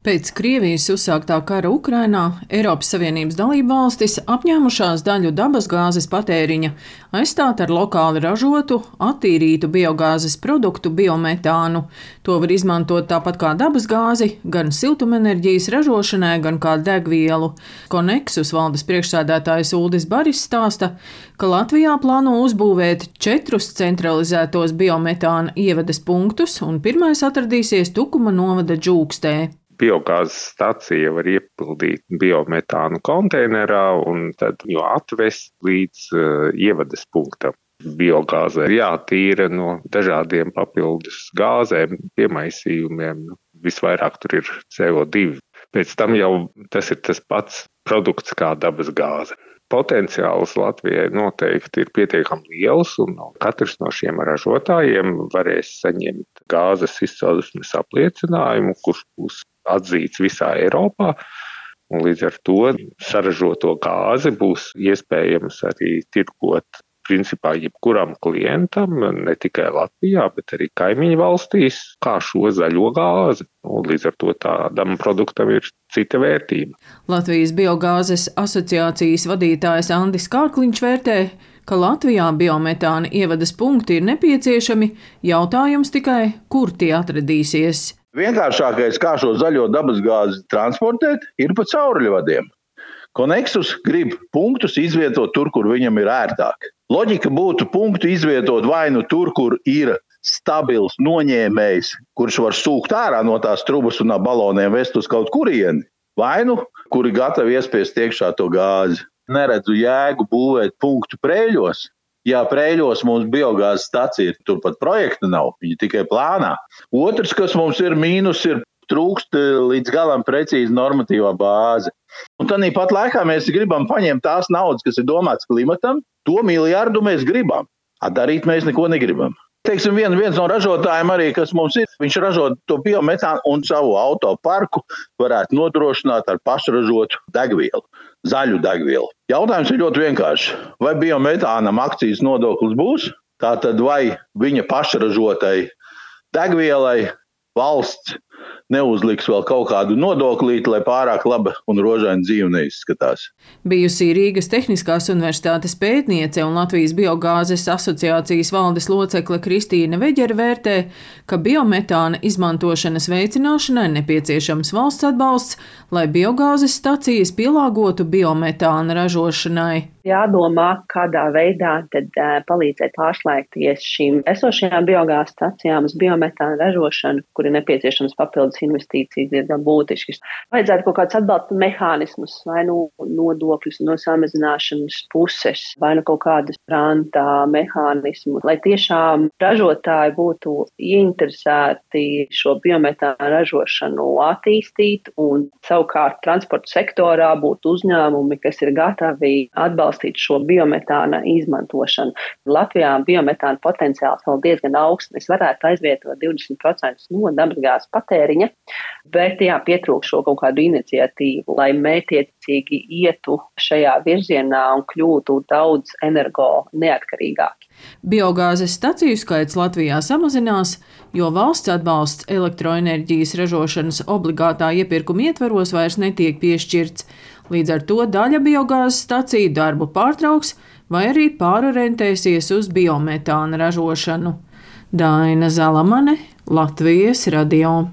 Pēc Krievijas uzsāktā kara Ukrainā Eiropas Savienības dalībvalstis apņēmušās daļu dabasgāzes patēriņa aizstāt ar lokāli ražotu, attīrītu biogāzes produktu biometānu. To var izmantot tāpat kā dabasgāzi, gan siltumenerģijas ražošanai, gan kā degvielu. Koneksus valdes priekšsēdētājs Uldis Baris stāsta, ka Latvijā plāno uzbūvēt četrus centralizētos biometāna ievedes punktus, un pirmais atradīsies Tukuma novada džūkstē biogāzes stacija var iepildīt biometānu konteinerā un tad jau atvest līdz uh, ievadas punktam. Biogāze ir jātīra no dažādiem papildus gāzēm, piemaisījumiem. Visvairāk tur ir CO2. Pēc tam jau tas ir tas pats produkts kā dabas gāze potenciāls Latvijai noteikti ir pietiekami liels, un katrs no šiem ražotājiem varēs saņemt gāzes izcelsmes apliecinājumu, kurš būs atzīts visā Eiropā. Un līdz ar to saražoto gāzi būs iespējams arī tirgot principā jebkuram klientam, ne tikai Latvijā, bet arī kaimiņu valstīs, kā šo zaļo gāzi. Un līdz ar to tādam produktam ir cita vērtība. Latvijas biogāzes asociācijas vadītājs Andis Kārkliņš vērtē, ka Latvijā biometāna ievadas punkti ir nepieciešami, jautājums tikai, kur tie atradīsies. Vienkāršākais, kā šo zaļo dabasgāzi transportēt, ir pa cauruļvadiem. Koneksus grib punktus izvietot tur, kur viņam ir ērtāk. Loģika būtu punktu izvietot vai nu tur, kur ir stabils noņēmējs, kurš var sūkt ārā no tās trubas un no baloniem vest uz kaut kurieni, vai nu kuri gatavi iespiest iekšā to gāzi. Neredzu jēgu būvēt punktu prēļos, Jā, Prēļos mums biogāzes stacija ir, turpat projekta nav, viņa tikai plānā. Otrs, kas mums ir mīnus, ir trūkst eh, līdz galam precīzi normatīvā bāze. Un tad pat laikā mēs gribam paņemt tās naudas, kas ir domāts klimatam, to miljardu mēs gribam. A darīt mēs neko negribam. Teiksim, vien, viens no ražotājiem arī, kas mums ir, viņš ražo to biometānu un savu autoparku varētu nodrošināt ar pašražotu degvielu, zaļu degvielu. Jautājums ir ļoti vienkāršs. Vai biometānam akcijas nodoklis būs? Tātad vai viņa pašražotai degvielai valsts neuzliks vēl kaut kādu nodoklīti, lai pārāk laba un rožaina dzīve neizskatās. Bijusī Rīgas Tehniskās Universitātes pētniece un Latvijas biogāzes asociācijas valdes locekle Kristīna Veģera vērtē, ka biometāna izmantošanas veicināšanai nepieciešams valsts atbalsts, lai biogāzes stacijas pielāgotu biometāna ražošanai. Jādomā, kādā veidā tad, uh, palīdzēt pārslēgties šīm esošajām biogāzes stacijām uz biometāna ražošanu, kur ir nepieciešams papildus investīcijas diezgan būtiskas. Vajadzētu kaut kādus atbalsta mehānismus, vai nu nodokļus no samazināšanas puses, vai nu kaut kādas grāmatā mehānismus, lai tiešām ražotāji būtu ieinteresēti šo biometānu ražošanu attīstīt, un savukārt transporta sektorā būtu uzņēmumi, kas ir gatavi atbalstīt šo biometāna izmantošanu. Latvijā biometāna potenciāls vēl diezgan augsts. Mēs varētu aizvietot 20% no dabasgāzes patēriņa, bet jā, pietrūkst šo kaut kādu iniciatīvu, lai mētiecīgi ietu šajā virzienā un kļūtu daudz energo neatkarīgāki. Biogāzes staciju skaits Latvijā samazinās, jo valsts atbalsts elektroenerģijas ražošanas obligātā iepirkuma ietveros vairs netiek piešķirts. Līdz ar to daļa biogāzes staciju darbu pārtrauks vai arī pārorientēsies uz biometāna ražošanu. Daina Zalamane, Latvijas radio.